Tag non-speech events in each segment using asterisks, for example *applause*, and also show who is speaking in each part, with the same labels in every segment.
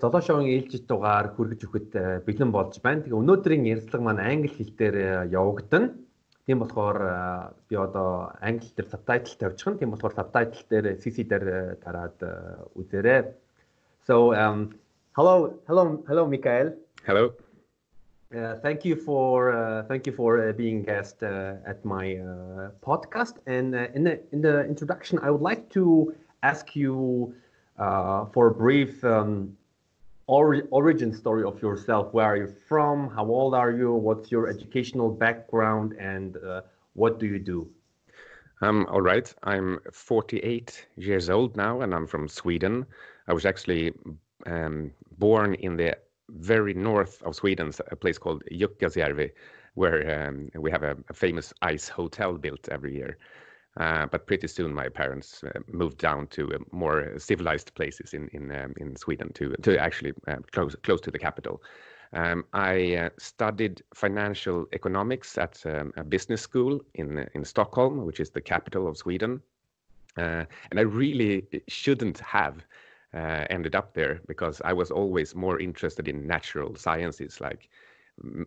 Speaker 1: Шоугийн ээлжид дугаар хүргэж өгөхөд э, бэлэн болж байна. Тэгээ өнөөдрийн ярилцлага маань англи хэл дээр э, явагдана. Тийм болохоор э, би одоо англи дээр subtitle тавьчихна. Тийм болохоор subtitle дээр CC дээр тараад үзээрэй. So um hello hello hello Mikael.
Speaker 2: Hello.
Speaker 1: Uh, thank you for uh, thank you for uh, being guest at my podcast. And in the in the introduction, I would like to ask you uh, for a brief um, or origin story of yourself. Where are you from? How old are you? What's your educational background? And uh, what do you do?
Speaker 2: Um, all right. I'm 48 years old now, and I'm from Sweden. I was actually um, born in the very north of Sweden, a place called Jukkasjärvi, where um, we have a, a, famous ice hotel built every year. Uh, but pretty soon, my parents uh, moved down to uh, more civilized places in in um, in Sweden to to actually uh, close close to the capital. Um, I uh, studied financial economics at um, a business school in in Stockholm, which is the capital of Sweden, and I really shouldn't have. ended up there because I was always more interested in natural sciences like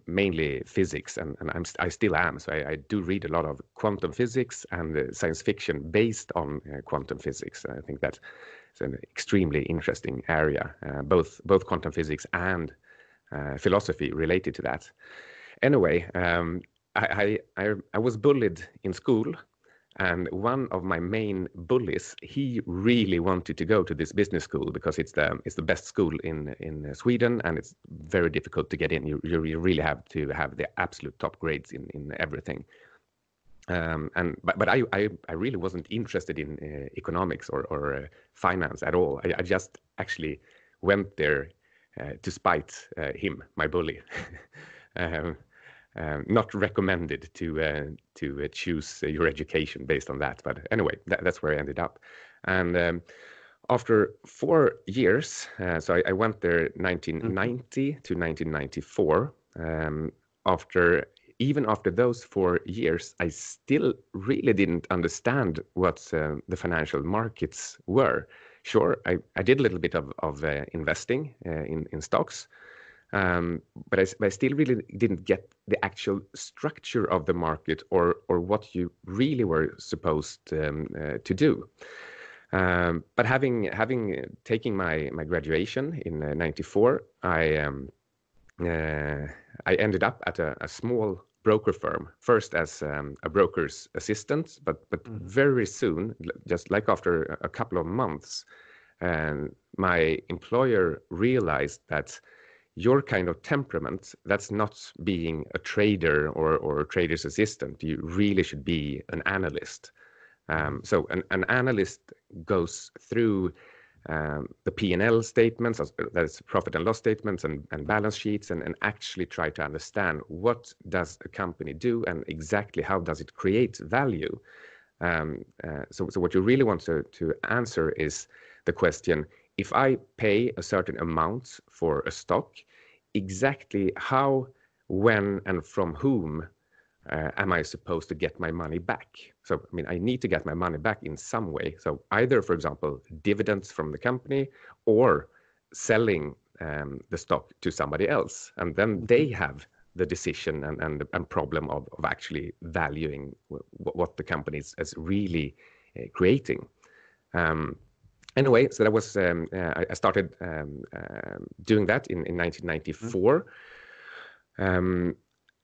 Speaker 2: mainly physics, and, and I'm I still am. So I, I, do read a lot of quantum physics and uh, science fiction based on uh, quantum physics. I think that's an extremely interesting area, uh, both both quantum physics and uh, philosophy related to that. Anyway, um, I, I I was bullied in school and one of my main bullies, he really wanted to go to this business school because it's the it's the best school in in Sweden, and it's very difficult to get in. You you really have to have the absolute top grades in in everything. Um, and but but I, I I really wasn't interested in uh, economics or or uh, finance at all. I, I, just actually went there uh, to spite uh, him, my bully. *laughs* um, um, not recommended to uh, to uh, choose your education based on that. But anyway, that, that's where I ended up. And um, after four years, uh, so I, I, went there 1990 mm-hmm. to 1994. Um, after even after those four years, I still really didn't understand what uh, the financial markets were. Sure, I, I did a little bit of, of uh, investing uh, in, in stocks, um, but I, but I still really didn't get the actual structure of the market or or what you really were supposed um, uh, to do. Um, but having having taken my my graduation in '94, uh, I um, uh, I ended up at a, a, small broker firm first as um, a broker's assistant, but but mm. very soon, just like after a couple of months, um, my employer realized that your kind of temperament that's not being a trader or, or a trader's assistant you really should be an analyst um, so an, an analyst goes through um, the P&L statements, that's profit and loss statements and, and balance sheets, and, and actually try to understand what does a company do and exactly how does it create value. Um, uh, so, so what you really want to, to answer is the question, if I pay a certain amount for a stock, exactly how, when, and from whom uh, am I supposed to get my money back? So, I mean, I need to get my money back in some way. So, either, for example, dividends from the company or selling um, the stock to somebody else. And then mm-hmm. they have the decision and, and, and problem of, of actually valuing what the company is, is really uh, creating. Um, anyway, so that was um, uh, I started um, uh, doing that in, in 1994. Mm-hmm. Um,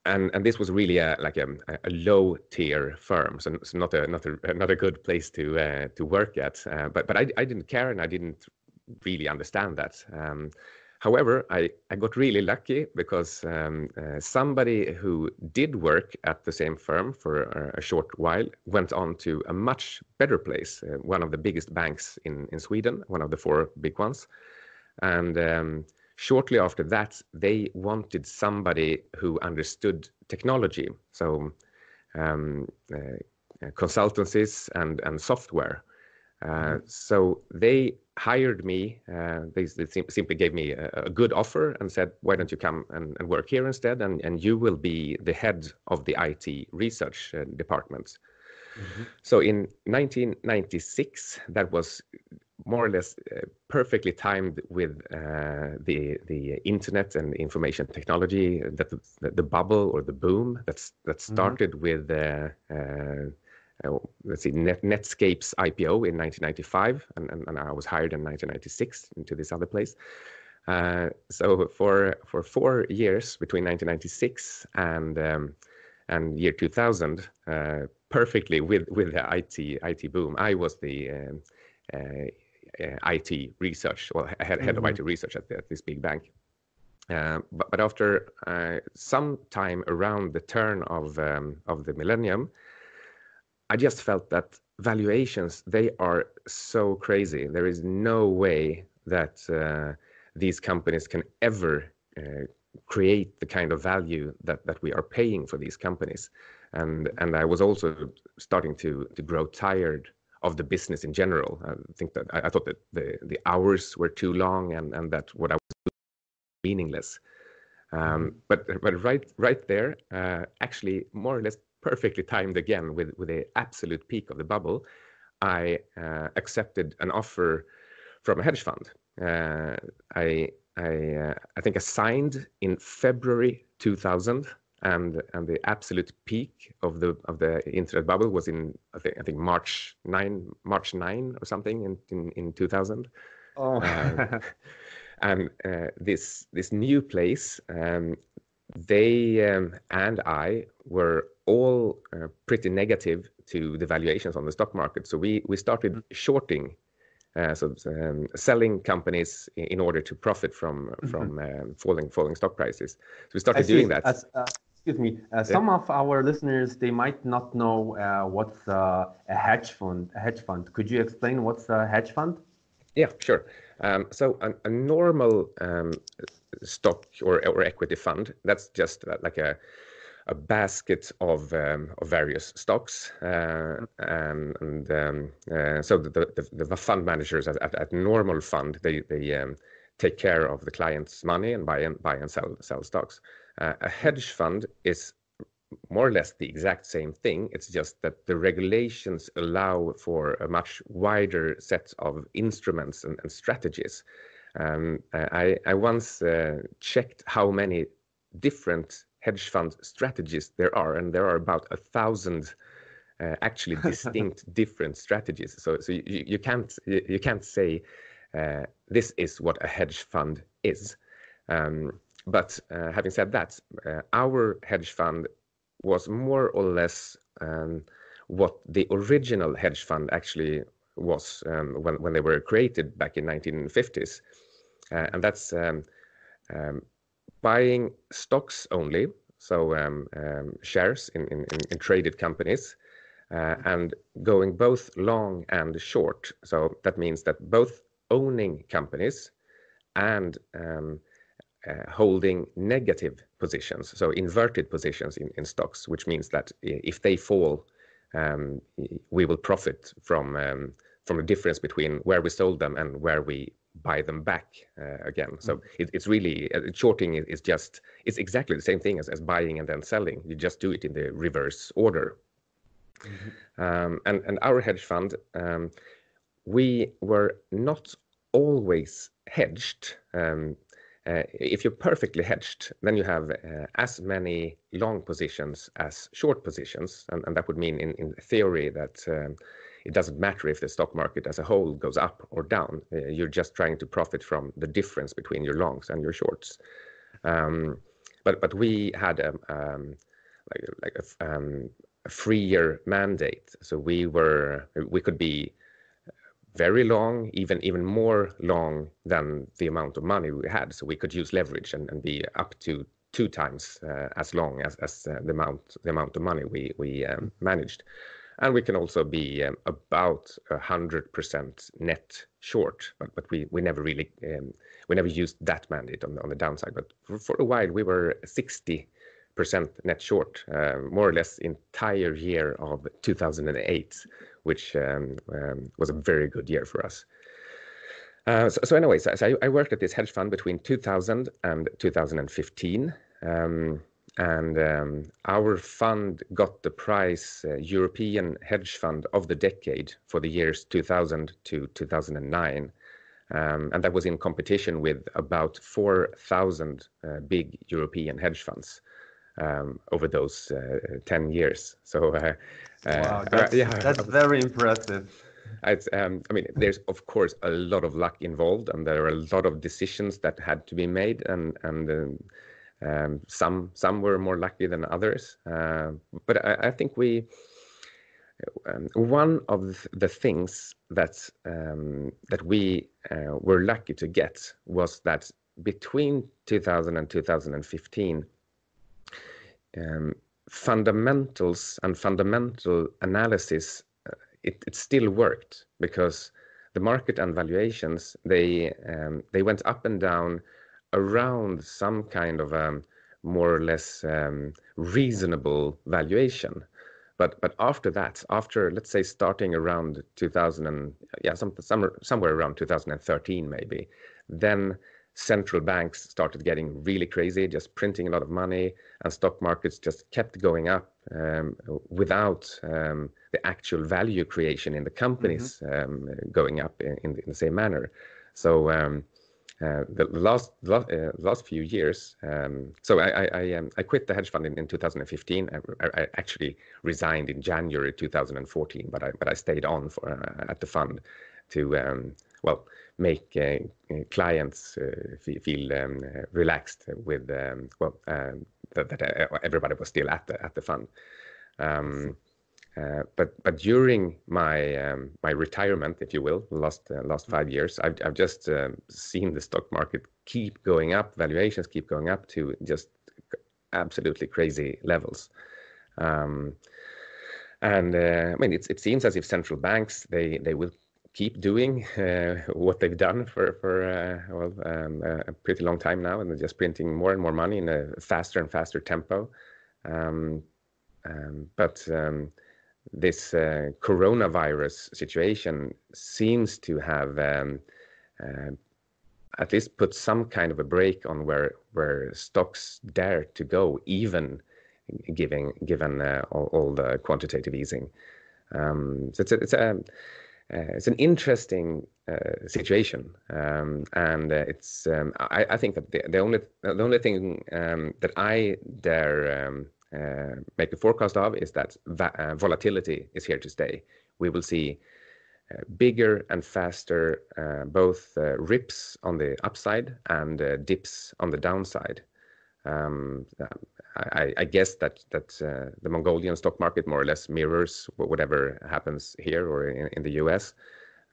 Speaker 2: and, and this was really a, like a, a low tier firm, so, so not a not a not a good place to uh, to work at. Uh, but but I, I didn't care and I didn't really understand that. However, I, I got really lucky because um, uh, somebody who did work at the same firm for a, a short while went on to a much better place, uh, one of the biggest banks in, in Sweden, one of the four big ones. And um, shortly after that, they wanted somebody who understood technology, so um, uh, consultancies and, and software. Uh, mm-hmm. so they hired me. Uh, they, they sim- simply gave me a, a, good offer and said, "Why don't you come and, and, work here instead? And, and you will be the head of the IT research uh, department." Mm-hmm. So in 1996, that was more or less uh, perfectly timed with uh, the the internet and information technology that the, the, bubble or the boom that's that mm-hmm. started mm-hmm. with uh, uh, uh, let's see Net, Netscape's IPO in 1995 and, and, and, I was hired in 1996 into this other place. Uh, so for for four years between 1996 and um, and year 2000, perfectly with with the IT IT boom, I was the um, uh, IT research, well, head, head mm-hmm. of IT research at, at this big bank. Uh, but, but after uh, some time around the turn of um, of the millennium, I just felt that valuations they are so crazy. There is no way that uh, these companies can ever uh, create the kind of value that that we are paying for these companies. And and I was also starting to to grow tired of the business in general. I think that I, I, thought that the the hours were too long and and that what I was doing was meaningless. Um, mm-hmm. but but right right there, uh, actually more or less perfectly timed again with with the absolute peak of the bubble, I uh, accepted an offer from a hedge fund. Uh, I I uh, I think I signed in February 2000 and and the absolute peak of the of the internet bubble was in I think I think March nine March nine or something in in, in two thousand. Oh. uh, *laughs* and uh, this this new place, um, they um, and I were all uh, pretty negative to the valuations on the stock market. So we we started mm. shorting. Uh, so um, selling companies in order to profit from mm-hmm. from um, falling falling stock prices. So we started doing that. Uh,
Speaker 1: excuse me, uh, some of our listeners they might not know uh, what's uh, a hedge fund. A hedge fund. Could you explain what's a hedge fund?
Speaker 2: Yeah, sure. Um, so a, a normal um, stock or, or equity fund that's just like a a basket of um, of various stocks, uh, and, um, uh, so the, the, the fund managers at, at, at normal fund they they um, take care of the client's money and buy and buy and sell sell stocks. Uh, a hedge fund is more or less the exact same thing. It's just that the regulations allow for a much wider set of instruments and, and strategies. Um, I, I, once uh, checked how many different hedge fund strategies there are, and there are about a thousand uh, actually *laughs* distinct different strategies. So, so you, you can't you, you can't say uh, this is what a hedge fund is. Um, but uh, having said that, uh, our hedge fund was more or less um, what the original hedge fund actually was um, when, when they were created back in 1950s. Uh, and that's um, um, buying stocks only, so um, um, shares in, traded companies, uh, and going both long and short. So that means that both owning companies and um, uh, holding negative positions, so inverted positions in, in stocks, which means that if they fall, we will profit from from the difference between where we sold them and where we buy them back uh, again. So mm. it, it's really uh, shorting is, just it's exactly the same thing as, as buying and then selling. You just do it in the reverse order. Mm-hmm. Um, and and our hedge fund, um, we were not always hedged. Um, uh, if you're perfectly hedged, then you have uh, as many long positions as short positions. And, and that would mean, in, in theory, that um, it doesn't matter if the stock market as a whole goes up or down. Uh, you're just trying to profit from the difference between your longs and your shorts. Um, but but we had a, um, like like a, um, a freer mandate, so we were we could be very long, even even more long than the amount of money we had. So we could use leverage and, and be up to two times uh, as long as, as uh, the amount the amount of money we we um, managed. And we can also be um, about hundred percent net short, but we we never really um, we never used that mandate on on the downside. But for, a while we were sixty percent net short, uh, more or less entire year of 2008 which um, um, was a very good year for us. Uh, so, anyways, so I, I, worked at this hedge fund between 2000 and 2015. Um, and um, our fund got the prize uh, European Hedge Fund of the Decade for the years 2000 to 2009. Um, and that was in competition with about 4,000 uh, big European hedge funds um, over those uh, 10 years.
Speaker 1: So, uh, uh, wow, that's, yeah, that's very impressive.
Speaker 2: Um, I mean, there's of course a lot of luck involved, and there are a lot of decisions that had to be made, and and um, some some were more lucky than others, uh, but I, I, think we. Um, one of the things that um, that we uh, were lucky to get was that between 2000 and 2015, um, fundamentals and fundamental analysis, uh, it, it still worked because the market and valuations they um, they went up and down around some kind of a more or less um, reasonable valuation. But but after that, after let's say starting around 2000 and yeah, some, somewhere somewhere around 2013 maybe, then central banks started getting really crazy, just printing a lot of money, and stock markets just kept going up um, without um, the actual value creation in the companies mm-hmm. um, going up in, in, the same manner. So um, uh, the last last, uh, last few years. Um, so I I, I, um, I, quit the hedge fund in, in 2015. I, I, actually resigned in January 2014, but I but I stayed on for uh, at the fund to um, well make uh, clients uh, feel um, relaxed with um, well um, that, that, everybody was still at the at the fund. Uh, but but during my um, my retirement, if you will, last uh, last five years, I've I've just um, seen the stock market keep going up, valuations keep going up to just absolutely crazy levels. Um, and uh, I mean, it it seems as if central banks they they will keep doing uh, *laughs* what they've done for for uh, well um, a pretty long time now, and they're just printing more and more money in a faster and faster tempo. Um, but this uh, coronavirus situation seems to have um, uh, at least put some kind of a break on where where stocks dare to go, even giving given uh, all, all, the quantitative easing. Um, so it's a, it's a uh, it's an interesting uh, situation, um, and uh, it's um, I, I, think that the, the only the only thing um, that I dare um, make a forecast of is that uh, volatility is here to stay. We will see uh, bigger and faster both rips on the upside and dips on the downside. Um, I, guess that that uh, the Mongolian stock market more or less mirrors whatever happens here or in, the U.S.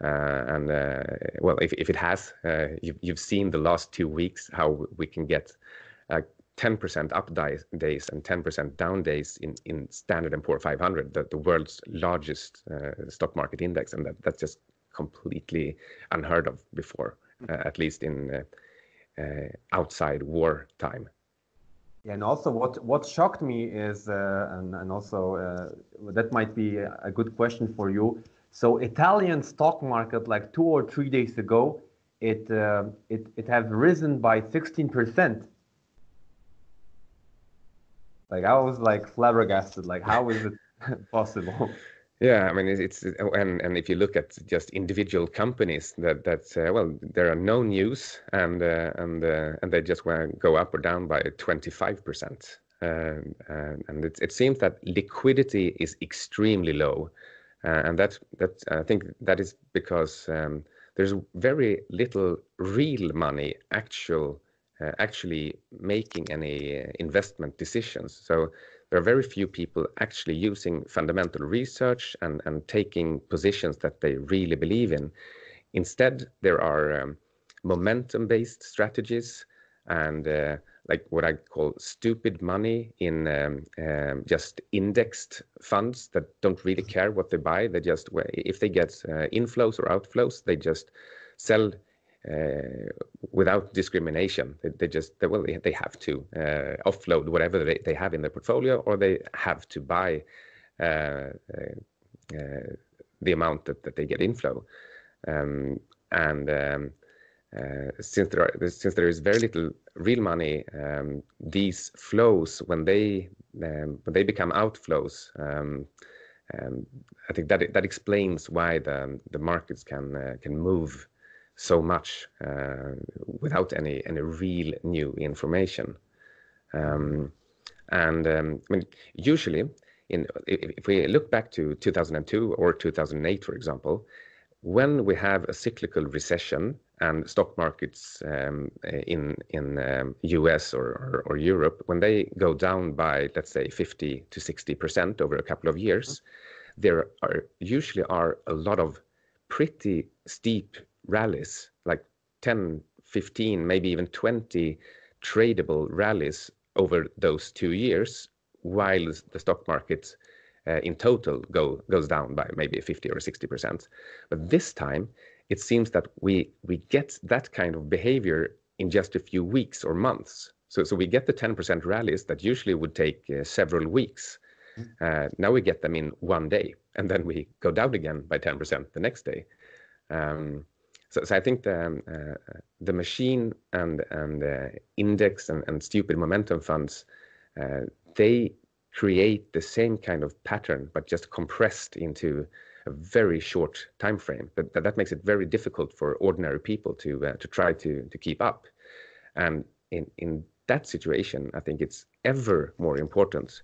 Speaker 2: Uh, and uh, well, if, if it has, you've seen the last two weeks how we can get 10% up days and 10% down days in, in Standard & Poor 500, the, the world's largest uh, stock market index. And that, that's just completely unheard of before, uh, at least in uh, uh outside war time.
Speaker 1: Yeah, and also what, what shocked me is, uh, and, and also uh, that might be a good question for you. So Italian stock market, like two or three days ago, it, it, it have risen by 16% like I was like flabbergasted. Like how is it *laughs* possible?
Speaker 2: Yeah, I mean it's, it's and and if you look at just individual companies that that uh, well there are no news and uh, and uh, and they just go up or down by 25 percent. Um, and, it, it seems that liquidity is extremely low, uh, and that that I think that is because um, there's very little real money, actual uh, actually making any uh, investment decisions. So there are very few people actually using fundamental research and, and taking positions that they really believe in. Instead, there are um, momentum based strategies and uh, like what I call stupid money in um, um, just indexed funds that don't really care what they buy. They just, if they get uh, inflows or outflows, they just sell uh, without discrimination. They, they just they, well they, they have to uh, offload whatever they, they have in their portfolio, or they have to buy uh, the amount that, that they get inflow. Um, and um, uh, since there are since there is very little real money, um, these flows when they um, when they become outflows, um, um, I think that that explains why the the markets can uh, can move so much uh, without any any real new information. Um, and um, I mean, usually, in if, we look back to 2002 or 2008, for example, when we have a cyclical recession and stock markets um, in in um, US or, or, or, Europe, when they go down by let's say 50 to 60 percent over a couple of years, there are usually are a lot of pretty steep rallies, like 10, 15, maybe even 20 tradable rallies over those two years, while the stock market uh, in total go, goes down by maybe 50 or 60%. But this time, it seems that we, we get that kind of behavior in just a few weeks or months. So, so we get the 10% rallies that usually would take uh, several weeks. Mm. Uh, now we get them in one day, and then we go down again by 10% the next day. Um, so, so I think the um, uh, the machine and and uh, index and, and stupid momentum funds uh, they create the same kind of pattern but just compressed into a very short time frame. That that, that makes it very difficult for ordinary people to uh, to try to to keep up. And in in that situation, I think it's ever more important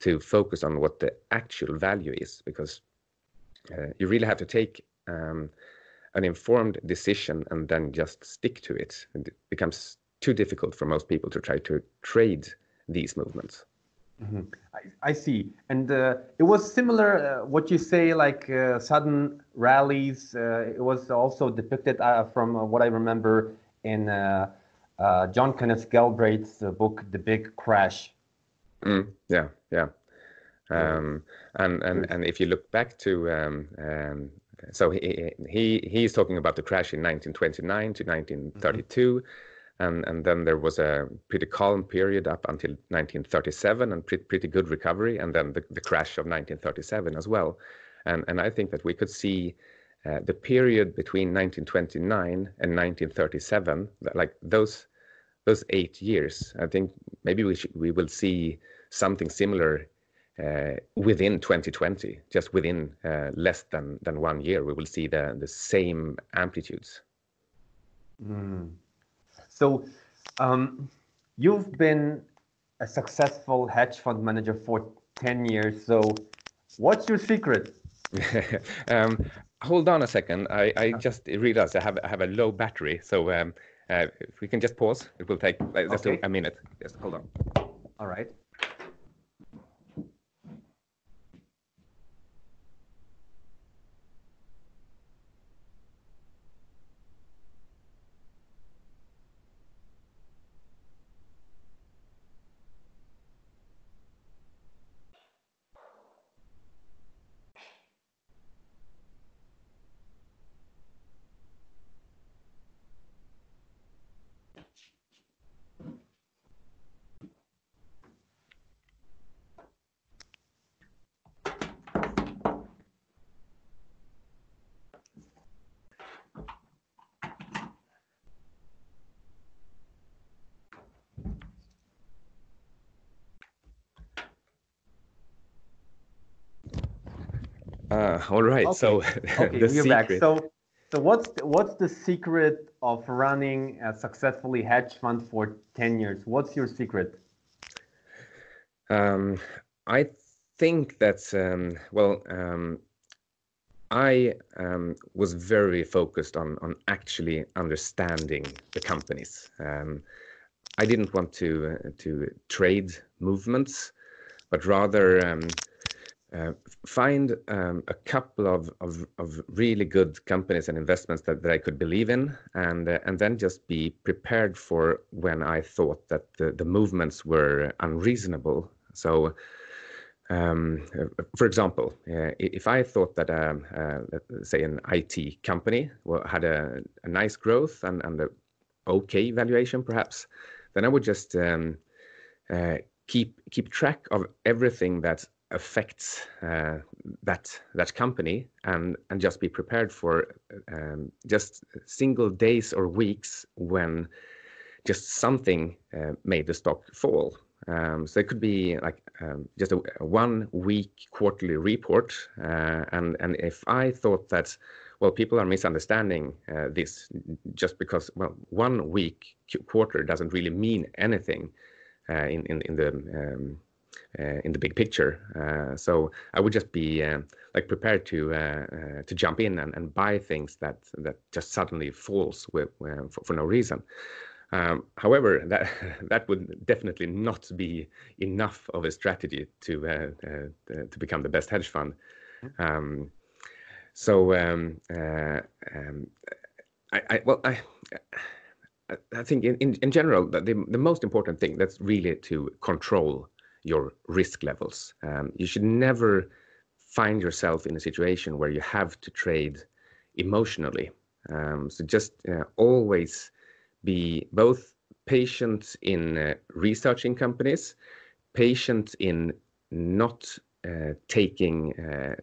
Speaker 2: to focus on what the actual value is because uh, you really have to take um, an informed decision and then just stick to it. It becomes too difficult for most people to try to trade these movements.
Speaker 1: Mm-hmm. I, I, see. And uh, it was similar, uh, what you say, like uh, sudden rallies. Uh, it was also depicted uh, from uh, what I remember in John Kenneth Galbraith's book, The Big Crash.
Speaker 2: Mm, yeah, yeah. Um, and, and, and if you look back to um, um, so he, he he's talking about the crash in 1929 to 1932 mm-hmm. and and then there was a pretty calm period up until 1937 and pretty, pretty good recovery and then the, the crash of 1937 as well and and i think that we could see uh, the period between 1929 and 1937 like those those eight years i think maybe we should, we will see something similar within 2020, just within uh, less than than one year, we will see the same amplitudes.
Speaker 1: Mm. So, um, you've been a successful hedge fund manager for 10 years. So, what's your secret? *laughs*
Speaker 2: um, hold on a second. I, I just realized I have, I have a low battery. So, um, uh, if we can just pause, it will take just a minute. Just hold on.
Speaker 1: All right.
Speaker 2: Uh, all right. Okay. So
Speaker 1: okay, *laughs* we're secret... back. So, so what's the, what's the secret of running a successfully hedge fund for ten years? What's your secret?
Speaker 2: Um, I think that's um, well. Um, I um, was very focused on on actually understanding the companies. Um, I didn't want to uh, to trade movements, but rather um, uh, find um, a couple of, of, of, really good companies and investments that, that I could believe in, and uh, and then just be prepared for when I thought that the, the movements were unreasonable. So, um, for example, uh, if I thought that, um, uh, say, an IT company had a, a nice growth and, and a okay valuation, perhaps, then I would just um, uh, keep keep track of everything that affects uh, that that company and and just be prepared for um, just single days or weeks when just something uh, made the stock fall. Um, so it could be like um, just a, a, one week quarterly report. Uh, and, and if I thought that, well, people are misunderstanding uh, this just because, well, one week quarter doesn't really mean anything uh, in, in, in the um, in the big picture. Uh, so I would just be uh, like prepared to to jump in and, and buy things that that just suddenly falls with, for, for no reason. Um, however, that *laughs* that would definitely not be enough of a strategy to uh, uh, to become the best hedge fund. Mm-hmm. Um, so um, uh, um, I, I, well I. I think in, in, in general, the, the most important thing that's really to control your risk levels. Um, you should never find yourself in a situation where you have to trade emotionally. Um, so just uh, always be both patient in uh, researching companies, patient in not uh, taking uh,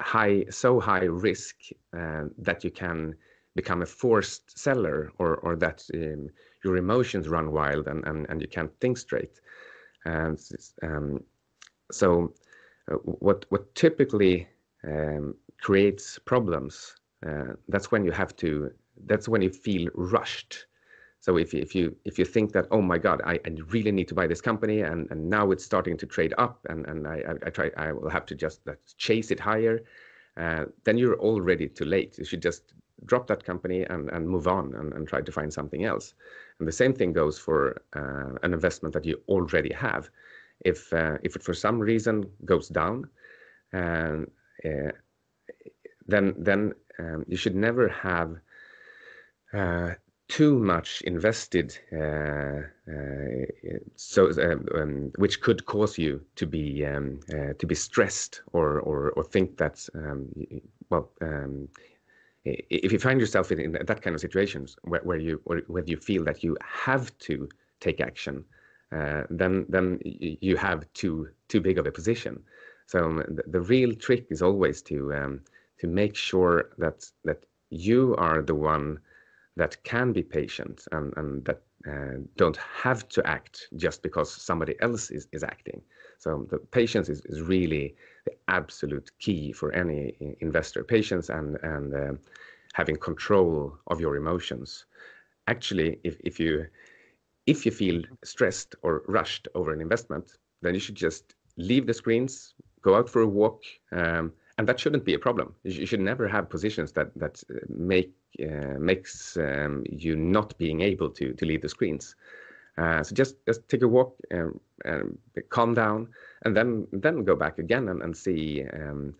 Speaker 2: high so high risk uh, that you can become a forced seller or or that um, your emotions run wild and, and, and you can't think straight. And um, so uh, what what typically um, creates problems uh, that's when you have to that's when you feel rushed so if you, if you if you think that oh my god I, I really need to buy this company and, and now it's starting to trade up and, and I, I, I try I will have to just chase it higher, uh, then you're already too late. You should just drop that company and, and move on and, and try to find something else. And the same thing goes for uh, an investment that you already have. If uh, if it for some reason goes down, uh, then then um, you should never have uh, too much invested, uh, uh, so um, um, which could cause you to be um, to be stressed or or, or think that um, well. Um, if you find yourself in, in, that kind of situations where, where you where you feel that you have to take action, uh, then then you have too too big of a position. So um, the, the real trick is always to to make sure that that you are the one that can be patient and, and that uh, don't have to act just because somebody else is, is acting. So the patience is, is really the absolute key for any investor. Patience and, and uh, having control of your emotions. Actually, if, if you if you feel stressed or rushed over an investment, then you should just leave the screens, go out for a walk, um, and that shouldn't be a problem. You should never have positions that that uh, make makes um, you not being able to to leave the screens. Uh, so just just take a walk, and, and, calm down, and then then go back again and, and see um,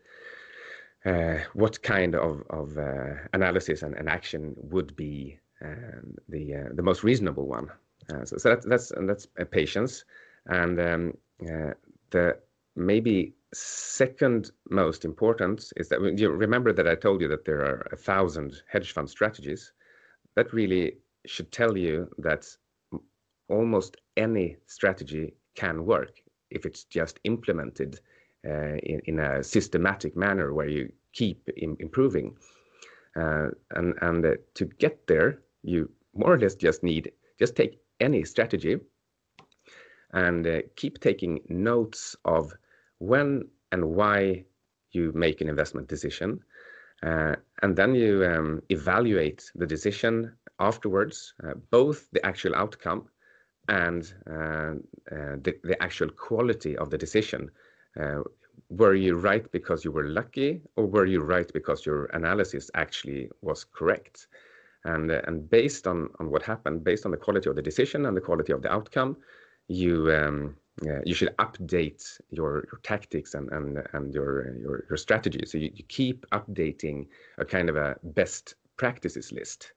Speaker 2: uh, what kind of of uh, analysis and, and, action would be um, the uh, the most reasonable one. Uh, so, so that, that's that's patience, and um, the maybe second most important is that you remember that I told you that there are a thousand hedge fund strategies. That really should tell you that almost any strategy can work if it's just implemented uh, in, in, a systematic manner where you keep Im improving. Uh, and and uh, to get there, you more or less just need just take any strategy and uh, keep taking notes of when and why you make an investment decision. Uh, and then you um, evaluate the decision afterwards, uh, both the actual outcome and uh, uh the, the, actual quality of the decision. Uh, were you right because you were lucky, or were you right because your analysis actually was correct? And, uh, and based on, on what happened, based on the quality of the decision and the quality of the outcome, you um, you should update your, your tactics and, and, and your, your, your strategy. So you, you keep updating a kind of a best practices list.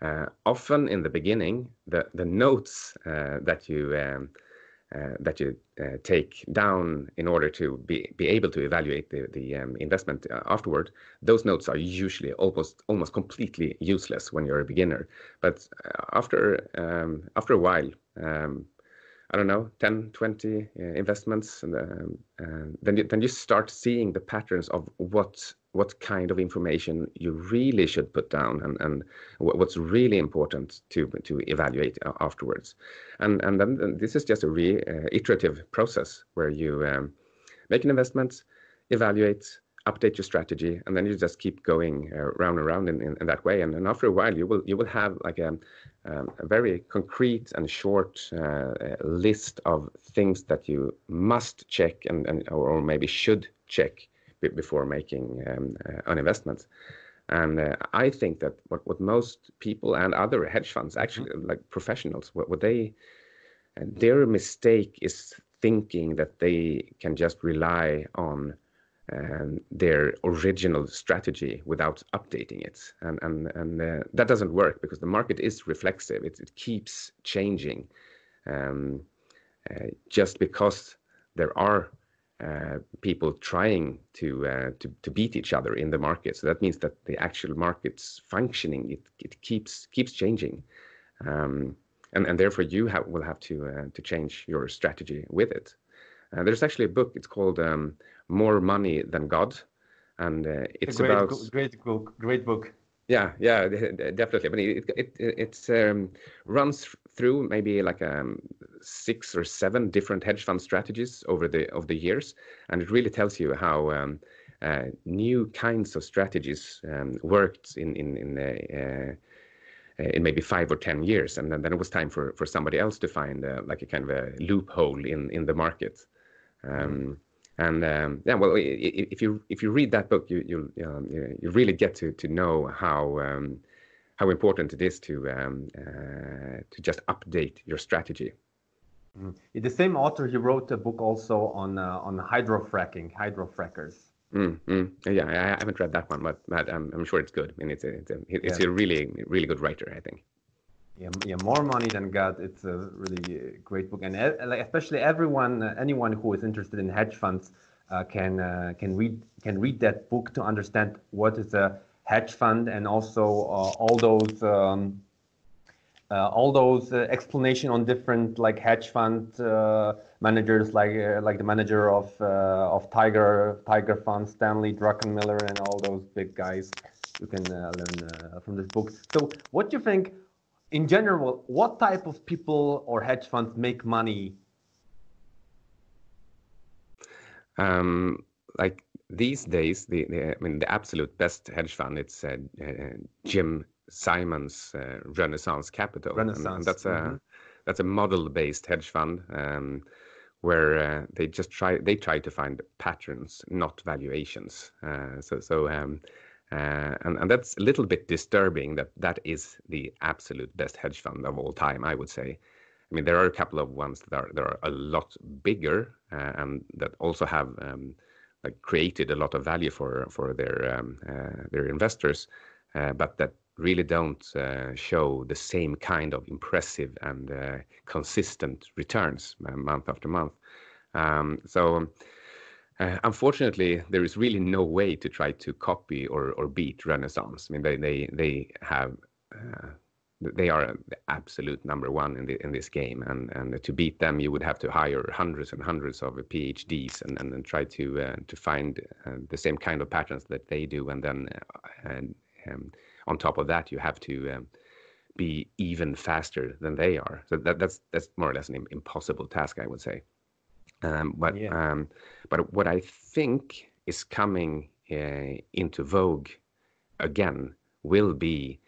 Speaker 2: Uh, often in the beginning, the, the notes uh, that you um, uh, that you uh, take down in order to be, be able to evaluate the, the um, investment uh, afterward, those notes are usually almost almost completely useless when you're a beginner. But uh, after um, after a while, um, I don't know, 10, 20 uh, investments, and um, uh, then you, then you start seeing the patterns of what what kind of information you really should put down and, and what's really important to to evaluate afterwards. And and then this is just a re uh, iterative process where you um, make an investment, evaluate, update your strategy, and then you just keep going uh, round and round in, in, in, that way. And, and after a while, you will you will have like a, um, a very concrete and short uh, list of things that you must check and, and or maybe should check before making um, uh, an investment. And uh, I think that what, what most people and other hedge funds, actually mm-hmm. like professionals, what, what they their mistake is thinking that they can just rely on um, their original strategy without updating it. And, and, and uh, that doesn't work because the market is reflexive, it, it keeps changing. Um, uh, just because there are uh, people trying to, uh, to to beat each other in the market, so that means that the actual market's functioning it, it keeps keeps changing, um, and and therefore you have, will have to uh, to change your strategy with it. Uh, there's actually a book. It's called um, more money than God, and uh, it's
Speaker 1: great,
Speaker 2: about
Speaker 1: great book. Great book.
Speaker 2: Yeah, yeah, definitely. But it it it, it um, runs through maybe like um, six or seven different hedge fund strategies over the of the years, and it really tells you how. Um, uh, new kinds of strategies um, worked in in in, uh, uh, in maybe five or ten years, and then, then it was time for for somebody else to find uh, like a kind of a loophole in in the market. Um, and um, yeah, well, if you if you read that book, you you um, you really get to to know how um, how important it is to um, uh, to just update your strategy.
Speaker 1: Mm. The same author, he wrote a book also on uh, on hydrofracking, hydrofrackers.
Speaker 2: Mm, mm. Yeah, I haven't read that one, but, but I'm, I'm sure it's good. I mean, it's a, it's, a, it's yeah. a really really good writer, I think.
Speaker 1: Yeah, yeah, more money than God. It's a really great book, and like especially everyone, uh, anyone who is interested in hedge funds uh, can uh, can read can read that book to understand what is a hedge fund and also uh, all those um, uh, all those uh, explanation on different like hedge fund managers, like like the manager of of Tiger Tiger Fund, Stanley Druckenmiller, and all those big guys. You can learn from this book. So, what do you think? In general, what type of people or hedge funds make money?
Speaker 2: Um, like these days, the, the, I mean, the absolute best hedge fund it's uh, uh, Jim Simons uh, Renaissance Capital,
Speaker 1: Renaissance.
Speaker 2: And, and that's a mm-hmm. that's a model-based hedge fund um, where uh, they just try they try to find patterns, not valuations. Uh, so so um, uh, and, and that's a little bit disturbing that that is the absolute best hedge fund of all time, I would say. I mean, there are a couple of ones that are, that are a lot bigger uh, and that also have um, like created a lot of value for for their um, uh, their investors, uh, but that really don't uh, show the same kind of impressive and uh, consistent returns month after month. Um, so uh, unfortunately, there is really no way to try to copy or, or beat Renaissance. I mean, they they they have uh, they are the absolute number one in the in this game, and and to beat them, you would have to hire hundreds and hundreds of PhDs and and, and try to uh, to find uh, the same kind of patterns that they do, and then uh, and um, on top of that, you have to um, be even faster than they are. So that that's that's more or less an impossible task, I would say. Um, but yeah. um, but what I think is coming uh, into vogue again will be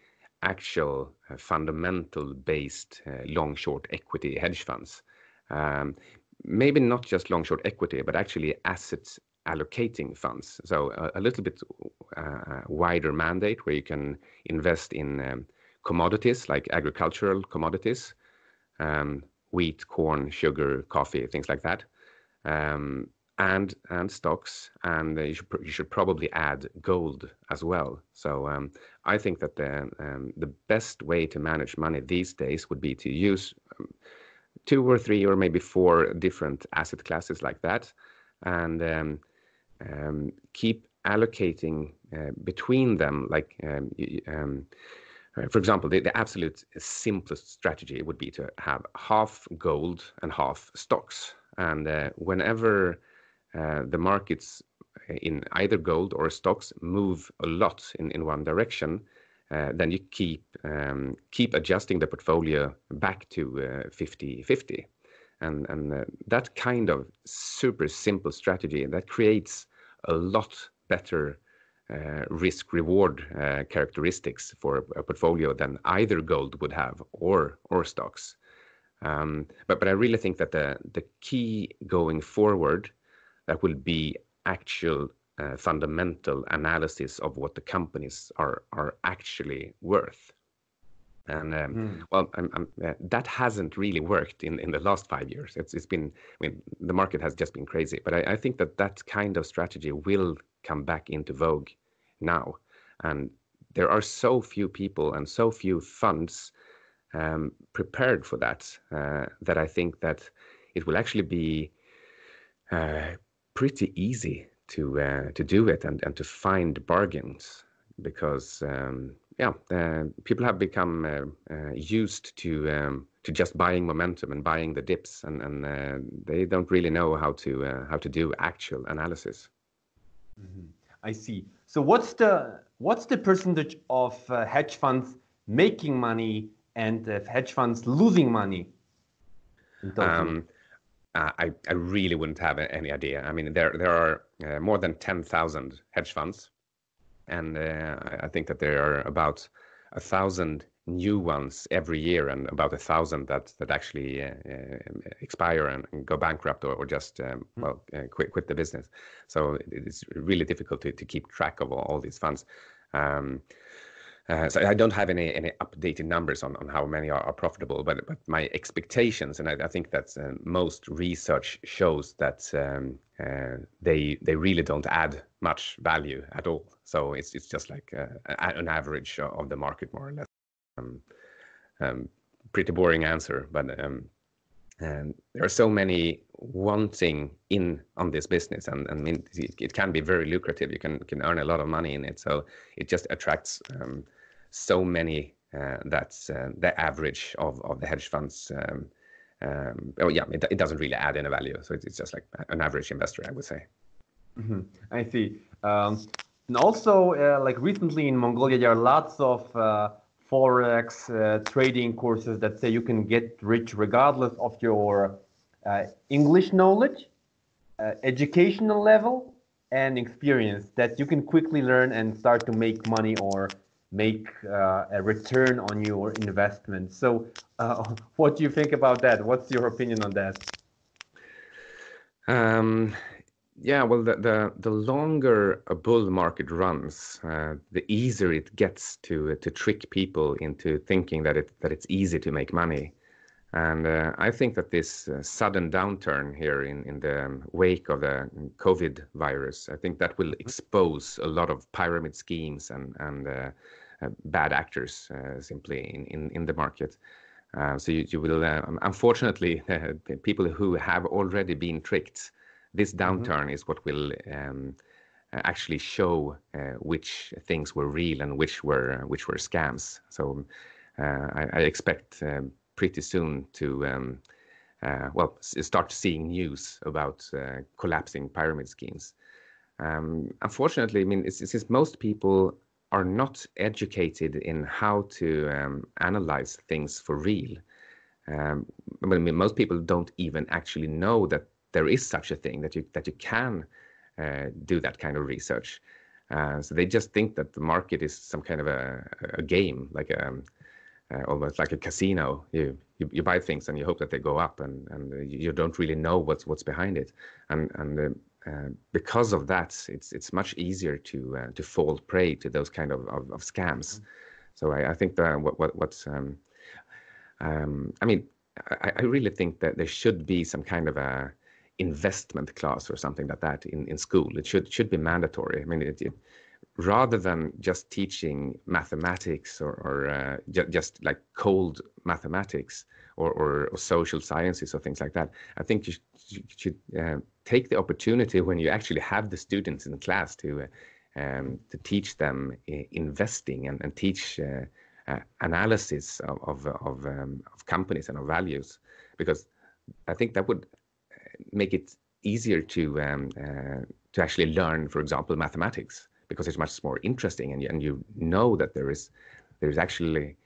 Speaker 2: actual uh, fundamental based uh, long short equity hedge funds. Um, maybe not just long short equity, but actually assets allocating funds. So a, a little bit uh, wider mandate where you can invest in um, commodities like agricultural commodities, um, wheat, corn, sugar, coffee, things like that um, and and stocks, and you should you should probably add gold as well. So um, I think that the um, the best way to manage money these days would be to use um, two or three or maybe four different asset classes like that, and um, um, keep allocating uh, between them like uh, for example, the, the absolute simplest strategy would be to have half gold and half stocks. And uh, whenever uh, the markets in either gold or stocks move a lot in, in one direction, uh, then you keep um, keep adjusting the portfolio back to 50-50. Uh, and and uh, that kind of super simple strategy that creates a lot better uh, risk reward uh, characteristics for a portfolio than either gold would have or or stocks. Um, but but I really think that the the key going forward that will be actual uh, fundamental analysis of what the companies are are actually worth. And um, mm. well, I'm, I'm, uh, that hasn't really worked in, in the last five years. It's it's been I mean the market has just been crazy. But I, I think that that kind of strategy will come back into vogue now, and there are so few people and so few funds um, prepared for that uh, that I think that it will actually be uh, pretty easy to uh, to do it and, and to find bargains because um, yeah uh, people have become uh, uh, used to um, to just buying momentum and buying the dips and, and they don't really know how to how to do actual analysis.
Speaker 1: Mm-hmm. I see. So what's the what's the percentage of hedge funds making money and hedge funds losing money?
Speaker 2: Um, I, I really wouldn't have any idea. I mean, there there are uh, more than ten thousand hedge funds, and uh, I think that there are about a thousand new ones every year, and about a thousand that that actually uh, uh expire and, and, go bankrupt or, or just um, hmm. well uh, quit quit the business. So it's really difficult to, to keep track of all, all these funds. Um, uh, so I don't have any any updated numbers on, on how many are, are profitable, but but my expectations, and I, I think that uh, most research shows that um, uh, they they really don't add much value at all. So it's it's just like uh, an average of the market, more or less. Um, um, pretty boring answer, but um, and there are so many wanting in on this business and, and it, it, can be very lucrative you can can earn a lot of money in it so it just attracts um, so many uh, that's uh, the average of, of the hedge funds. Um, um, oh yeah, it, it doesn't really add any value. So it's, just like an average investor, I would say.
Speaker 1: Mm-hmm. I see. Um, and also, uh, like recently in Mongolia, there are lots of uh, forex uh, trading courses that say you can get rich regardless of your uh, English knowledge, educational level, and experience. That you can quickly learn and start to make money or make uh, a return on your investment. So, uh, *laughs* what do you think about that? What's your opinion on that?
Speaker 2: Um, yeah, well, the, the, the longer a bull market runs, uh, the easier it gets to to trick people into thinking that it that it's easy to make money. And uh, I think that this uh, sudden downturn here in, in the wake of the COVID virus, I think that will mm-hmm. expose a lot of pyramid schemes and, and uh, bad actors uh, simply in, in, in the market. Uh, so you, you will, unfortunately, *laughs* people who have already been tricked, this mm-hmm. downturn mm-hmm. is what will um, actually show which things were real and which were which were scams. So I, I, expect pretty soon to um, uh, well start seeing news about uh, collapsing pyramid schemes. Um, unfortunately, I mean, since most people are not educated in how to um, analyze things for real. Um, I mean, most people don't even actually know that there is such a thing that you that you can uh, do that kind of research. Uh, so they just think that the market is some kind of a, a game, like a um, uh, almost like a casino. You, you you buy things and you hope that they go up, and and you don't really know what's what's behind it. And and uh, because of that, it's it's much easier to uh, to fall prey to those kind of of, of scams. Mm-hmm. So I, I, think that what what what's um, um, I mean, I, I, really think that there should be some kind of a investment class or something like that in, in school. It should should be mandatory. I mean, it, it, rather than just teaching mathematics or, or uh, ju- just like cold mathematics or, or, or, social sciences or things like that, I think you, sh- you should uh, take the opportunity when you actually have the students in class to uh, um, to teach them uh, investing and, and teach uh, analysis of of of, um, of, companies and of values, because I think that would make it easier to um, uh, to actually learn, for example, mathematics, because it's much more interesting, and you, and you know that there is there is actually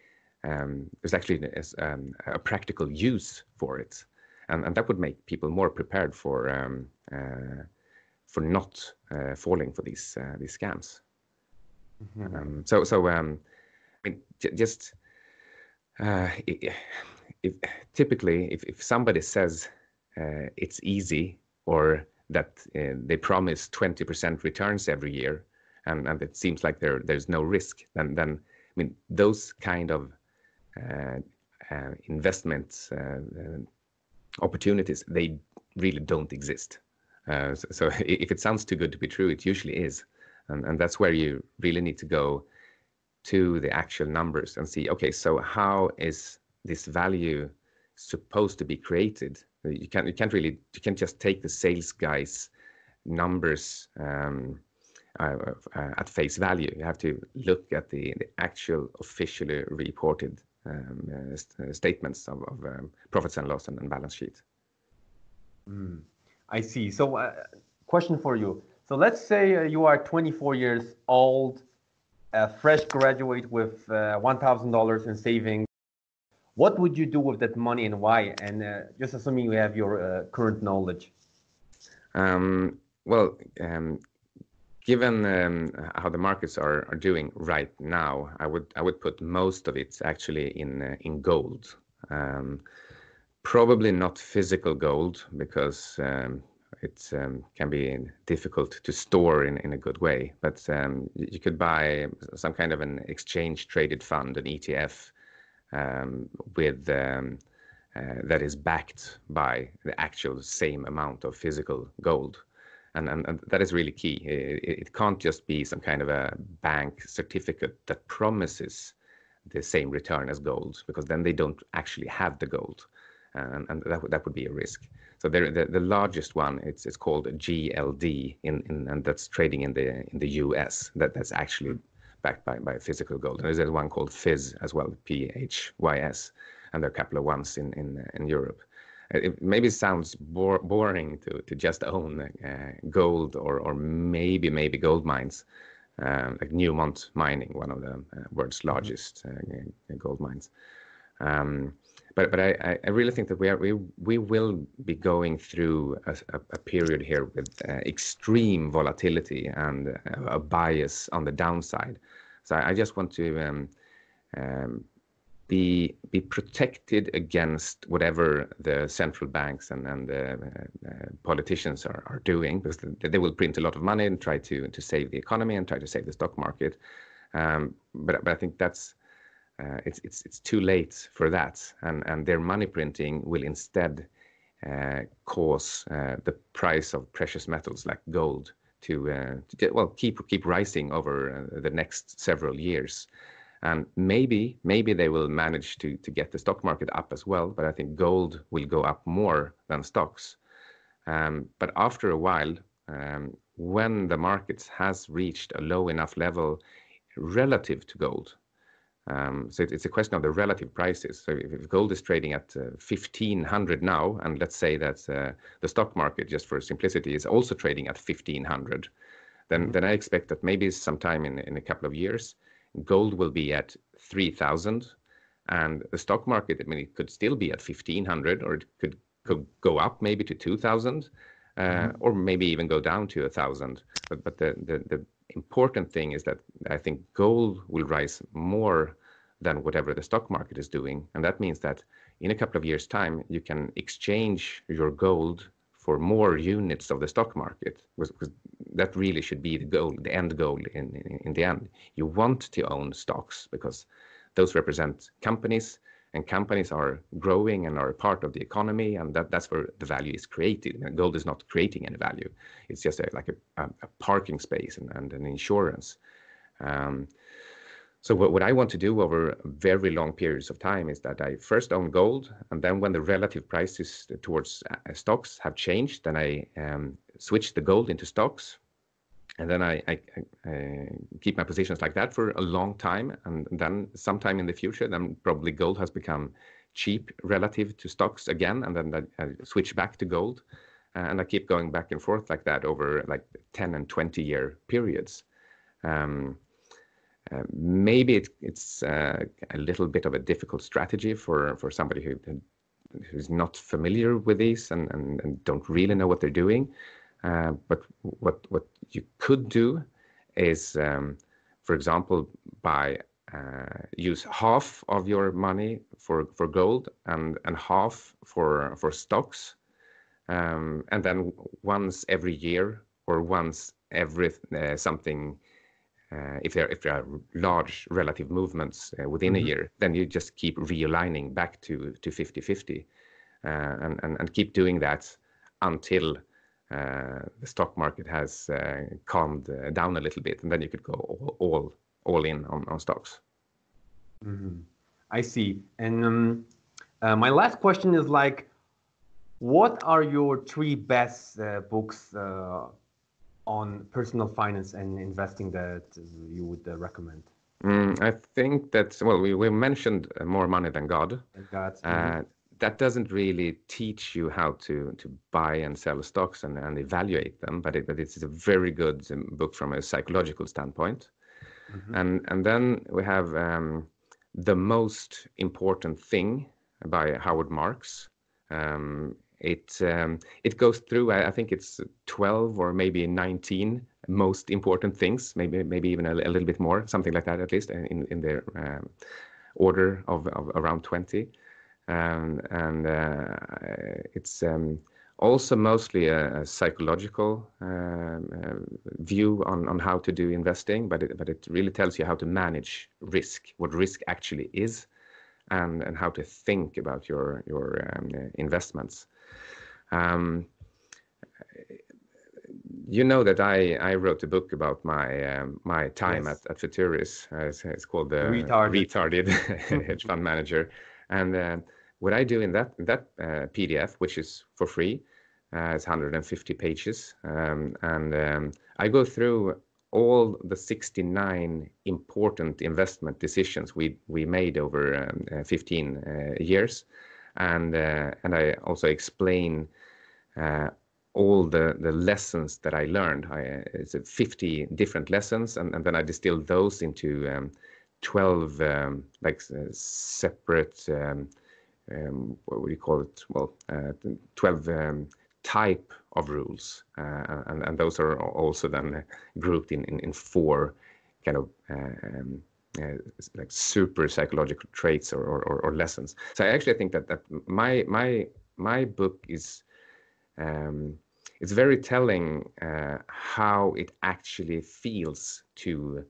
Speaker 2: um, there's actually a, um, a practical use for it, and, and that would make people more prepared for um, uh, for not uh, falling for these uh, these scams. Mm-hmm. Um, so so um, I mean j- just uh, if, if, typically if, if somebody says uh, it's easy or that uh, they promise 20% returns every year and, and it seems like there there's no risk then then I mean those kind of uh, uh, investment uh, opportunities they really don't exist. So, so, *laughs* if it sounds too good to be true it usually is. And, and that's where you really need to go to the actual numbers and see okay so how is this value supposed to be created? You can't you can't really you can't just take the sales guys numbers um, uh, uh, at face value. You have to look at the, the actual officially reported uh, uh, statements of, of um, profits and loss and, and balance sheet.
Speaker 1: Mm, i see. So uh, question for you. So let's say uh, you are 24 years old a fresh graduate with $1000 in savings. What would you do with that money and why? And uh, just assuming you have your uh, current knowledge.
Speaker 2: Um, well, um, given um, how the markets are, doing right now, I would I would put most of it actually in uh, gold. Um, probably not physical gold because um, it can be difficult to store in, a good way. But you could buy some kind of an exchange traded fund, an ETF, with uh, that is backed by the actual same amount of physical gold. And, and, and that is really key. It, it, can't just be some kind of a bank certificate that promises the same return as gold, because then they don't actually have the gold, and, and that, that would be a risk. So the, the largest one, it's, it's called GLD, in, in, and that's trading in the in the US. That that's actually backed by, by physical gold. And there's one called Phys as well, P-H-Y-S, and there are a couple of ones in, in, in Europe. It maybe sounds bore, boring to, to just own uh, gold or, or maybe maybe gold mines, uh, like Newmont Mining, one of the uh, world's largest uh, gold mines. Um, but but I, I really think that we are we we will be going through a, a period here with uh, extreme volatility and uh, a bias on the downside. So I just want to um, um, be be protected against whatever the central banks and and uh, uh, politicians are, are doing because they will print a lot of money and try to to save the economy and try to save the stock market. Um, but but I think that's uh, it's it's it's too late for that, and and their money printing will instead uh, cause uh, the price of precious metals like gold to, uh, to well keep keep rising over the next several years. And maybe maybe they will manage to to get the stock market up as well, but I think gold will go up more than stocks. Um, but after a while, um, when the markets has reached a low enough level relative to gold, um, so it's a question of the relative prices. So if gold is trading at uh, 1500 now, and let's say that uh, the stock market, just for simplicity, is also trading at 1500, then mm-hmm. then I expect that maybe sometime in in a couple of years, gold will be at 3000, and the stock market, I mean, it could still be at 1500, or it could could go up maybe to 2000, uh, mm-hmm. or maybe even go down to a thousand. But but the, the the important thing is that I think gold will rise more than whatever the stock market is doing. And that means that in a couple of years' time, you can exchange your gold for more units of the stock market because that really should be the goal, the end goal in, in, the end. You want to own stocks because those represent companies and companies are growing and are a part of the economy and that, that's where the value is created. And gold is not creating any value. It's just a, like a, a, parking space and, and an insurance. Um, so what, what i want to do over very long periods of time is that i first own gold and then when the relative prices towards uh, stocks have changed then i um, switch the gold into stocks. And then I, I, I, keep my positions like that for a long time, and then sometime in the future, then probably gold has become cheap relative to stocks again, and then I, I switch back to gold, uh, and I keep going back and forth like that over like 10 and 20 year periods. Um, uh, maybe it, it's uh, a little bit of a difficult strategy for, for somebody who who's not familiar with these and, and, and don't really know what they're doing. Uh, but what what you could do is, um, for example, buy uh, use half of your money for for gold and and half for for stocks, um, and then once every year or once every uh, something. Uh, if there if there are large relative movements uh, within mm-hmm. a year, then you just keep realigning back to to 50-50, uh, and, and and keep doing that until uh, the stock market has uh, calmed uh, down a little bit, and then you could go all all, all in on, on stocks.
Speaker 1: Mm-hmm. I see. And um, uh, my last question is like, what are your three best uh, books uh, on personal finance and investing that you would recommend?
Speaker 2: Mm, I think that well, we, we mentioned more money than God.
Speaker 1: God. Mm-hmm
Speaker 2: that doesn't really teach you how to to buy and sell stocks and, and evaluate them, but it, but it's a very good um, book from a psychological standpoint. Mm-hmm. And and then we have um, the most important thing by Howard Marks. Um, it um, it goes through. I, I, think it's twelve or maybe nineteen most important things. Maybe maybe even a, a little bit more, something like that at least in in their um, order of, of around twenty um, and uh, it's um, also mostly a, a psychological uh, view on, on how to do investing, but it, but it really tells you how to manage risk, what risk actually is, and, and how to think about your, your um, investments. Um, you know that I, I wrote a book about my um, my time yes. at, at Futuris. Uh, it's, it's, called the
Speaker 1: Retarded,
Speaker 2: Retarded *laughs* *laughs* Hedge Fund Manager, and uh, what I do in that in that uh, PDF, which is for free, uh, it's 150 pages, um, and um, I go through all the 69 important investment decisions we we made over um, uh, 15 uh, years, and uh, and I also explain uh, all the the lessons that I learned. I, it's 50 different lessons, and, and then I distill those into um, 12 um, like separate um, um, what would you call it? Well, uh, 12 um, type of rules, uh, and, and those are also then grouped in, in, in four kind of um, uh, like super psychological traits or, or, or, lessons. So I actually think that that my my my book is um, it's very telling uh, how it actually feels to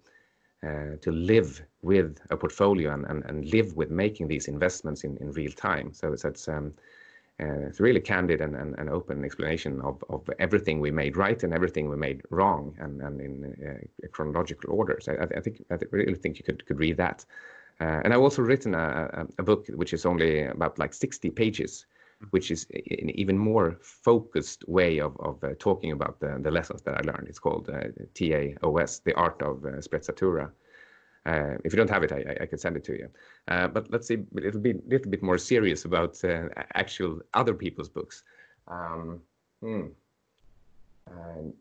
Speaker 2: uh, to live with a portfolio and, and, and live with making these investments in, in real time. So it's, it's, um, uh, it's really candid and, and, and, open explanation of, of everything we made right and everything we made wrong and, and in uh, chronological order. So I, I, think I really think you could, could read that. Uh, and I've also written a, a, book which is only about like 60 pages, mm-hmm. which is an even more focused way of, of uh, talking about the, the lessons that I learned. It's called uh, TAOS, The Art of uh, Sprezzatura. Uh, if you don't have it, I, I can send it to you. Uh, but let's see, it'll be a little bit more serious about uh, actual other people's books. Um, hmm. I'm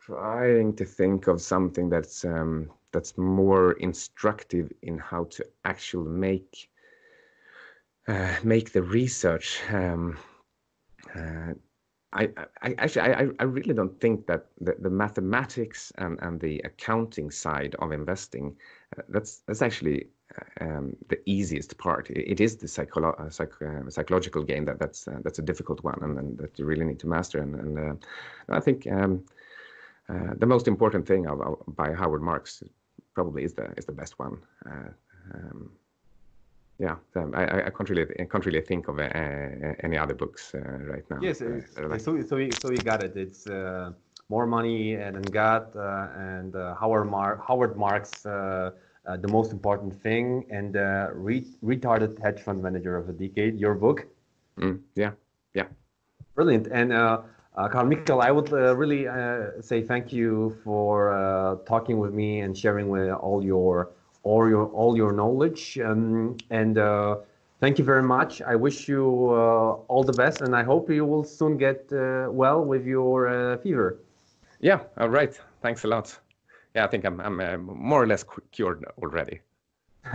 Speaker 2: trying to think of something that's um, that's more instructive in how to actually make uh, make the research. Um, uh, I, I, actually I, I really don't think that the, the mathematics and, and the accounting side of investing uh, that's that's actually uh, um, the easiest part. It, is the psycholo- uh, psych, uh, psychological game that that's uh, that's a difficult one and, and, that you really need to master. And, and I think um, the most important thing of, of, by Howard Marks probably is the is the best one. Um, yeah, I, I can't really I can't really think of any other books right now.
Speaker 1: Yes, like. so so you, so you got it. It's more money and God uh, and uh, Howard, Mar- Howard Marks, uh, the most important thing, and re- retarded hedge fund manager of the decade. Your book.
Speaker 2: Mm, yeah, yeah.
Speaker 1: Brilliant. And Uh, Carl Michael, I would uh, really uh, say thank you for uh, talking with me and sharing with all your all your all your knowledge. Um, and uh, thank you very much. I wish you uh, all the best, and I hope you will soon get well with your fever.
Speaker 2: Yeah. All right. Thanks a lot. Yeah, I think I'm I'm more or less cured already. *laughs*